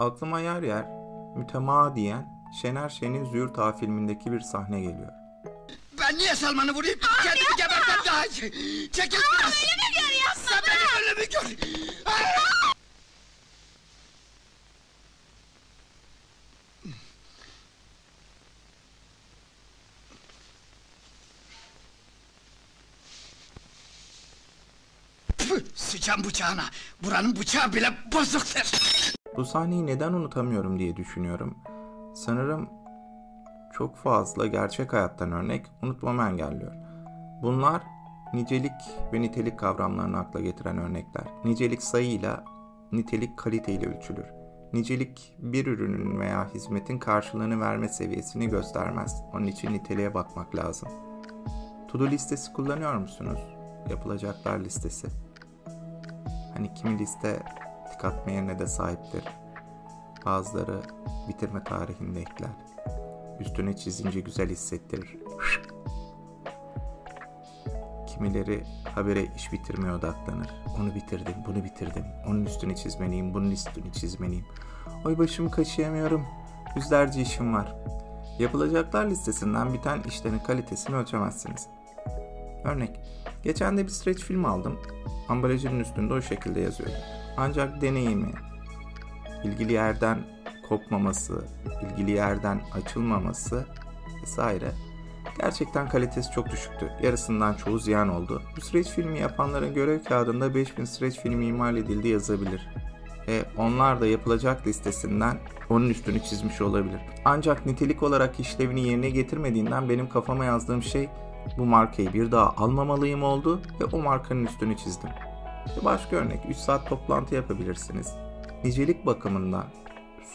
aklıma yer yer mütemadiyen Şener Şen'in Züğürt filmindeki bir sahne geliyor. Ben niye Salman'ı vurayım? Kendimi gebertem daha iyi. Çekil biraz. Öyle mi gör yapma Sen beni öyle mi gör? Püh, Sıçan bıçağına. Buranın bıçağı bile bozuktur. Bu sahneyi neden unutamıyorum diye düşünüyorum. Sanırım çok fazla gerçek hayattan örnek unutmamı engelliyor. Bunlar nicelik ve nitelik kavramlarını akla getiren örnekler. Nicelik sayıyla, nitelik kaliteyle ölçülür. Nicelik bir ürünün veya hizmetin karşılığını verme seviyesini göstermez. Onun için niteliğe bakmak lazım. To-do listesi kullanıyor musunuz? Yapılacaklar listesi. Hani kimi liste atma yerine de sahiptir. Bazıları bitirme tarihini ekler. Üstüne çizince güzel hissettirir. Kimileri habere iş bitirmeye odaklanır. Onu bitirdim, bunu bitirdim. Onun üstünü çizmeliyim, bunun üstünü çizmeliyim. Oy başımı kaşıyamıyorum. Yüzlerce işim var. Yapılacaklar listesinden biten işlerin kalitesini ölçemezsiniz. Örnek, geçen de bir stretch film aldım. Ambalajının üstünde o şekilde yazıyordu. Ancak deneyimi, ilgili yerden kopmaması, ilgili yerden açılmaması vesaire gerçekten kalitesi çok düşüktü. Yarısından çoğu ziyan oldu. Bu stretch filmi yapanların görev kağıdında 5000 stretch filmi imal edildi yazabilir. Ve onlar da yapılacak listesinden onun üstünü çizmiş olabilir. Ancak nitelik olarak işlevini yerine getirmediğinden benim kafama yazdığım şey bu markayı bir daha almamalıyım oldu ve o markanın üstünü çizdim. Başka örnek 3 saat toplantı yapabilirsiniz. Nicelik bakımından,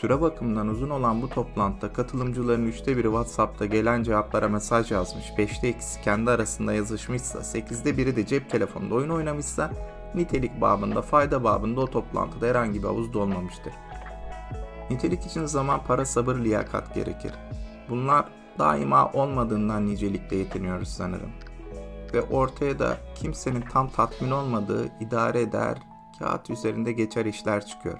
süre bakımından uzun olan bu toplantıda katılımcıların üçte biri WhatsApp'ta gelen cevaplara mesaj yazmış, 5'te ikisi kendi arasında yazışmışsa, 8'de biri de cep telefonunda oyun oynamışsa, nitelik babında, fayda babında o toplantıda herhangi bir havuz dolmamıştır. Nitelik için zaman, para, sabır, liyakat gerekir. Bunlar daima olmadığından nicelikle yetiniyoruz sanırım. Ve ortaya da kimsenin tam tatmin olmadığı idare eder, kağıt üzerinde geçer işler çıkıyor.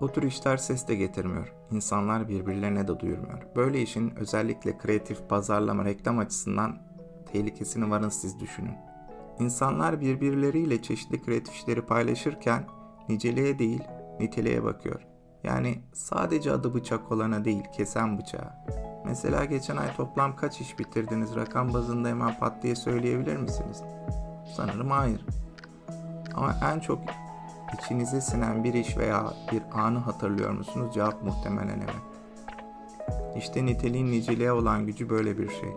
O tür işler ses de getirmiyor. İnsanlar birbirlerine de duyurmuyor. Böyle işin özellikle kreatif pazarlama reklam açısından tehlikesini varın siz düşünün. İnsanlar birbirleriyle çeşitli kreatif işleri paylaşırken niceliğe değil niteliğe bakıyor. Yani sadece adı bıçak olana değil kesen bıçağı. Mesela geçen ay toplam kaç iş bitirdiniz rakam bazında hemen pat diye söyleyebilir misiniz? Sanırım hayır. Ama en çok içinize sinen bir iş veya bir anı hatırlıyor musunuz? Cevap muhtemelen evet. İşte niteliğin niceliğe olan gücü böyle bir şey.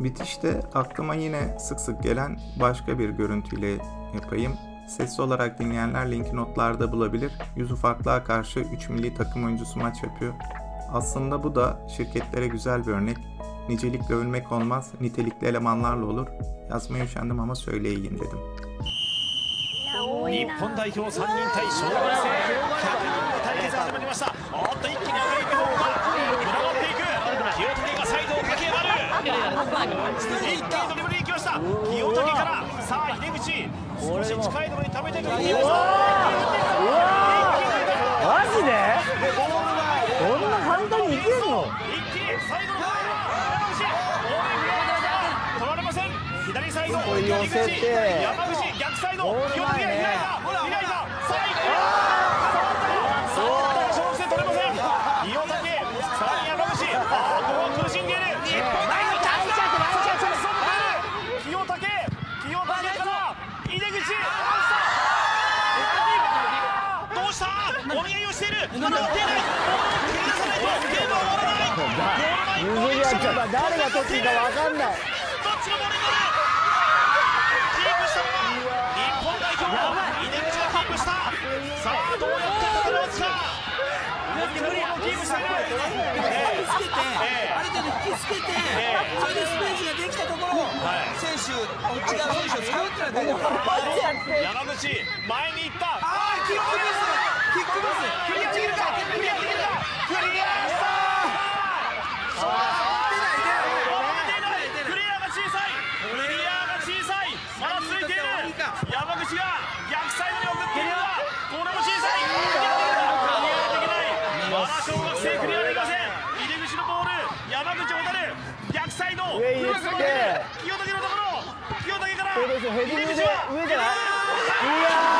Bitişte aklıma yine sık sık gelen başka bir görüntüyle yapayım. Sesli olarak dinleyenler linki notlarda bulabilir. Yüz ufaklığa karşı 3 milli takım oyuncusu maç yapıyor. Aslında bu da şirketlere güzel bir örnek. Nicelikle övülmek olmaz, nitelikli elemanlarla olur. Yazmaya üşendim ama söyleyeyim dedim. 日本代表3人対小学生100人の対決が始まりましたおっと一気に赤い方が群がっていく清武がサイドを駆け上がる一気にドリブルに行きました清武からさあ秀口少し近いところに溜めてくる清武 サイドこれ寄せて。山口逆サイド清武が開い開いた最後触った勝負戦取れません。清武さらに山口あーここは苦しんでいる。日本清武清武から井出口どうしたお見合いをしている乗っていない出さないとゲームは終わらない誰が取っていいかわかんないープしているええつけて、ええある程度引きつけて、ええそれでスペー。スができたところを、選手、違う選手を使うっていうのは大丈夫。山口前に行ったあー、キックパス、キックパス、クリアできるかクリアできるかクリアしたそうだ、出ない、出ないクリアが小さいクリアが小さいまだついている山口が上上行っ上か上じゃない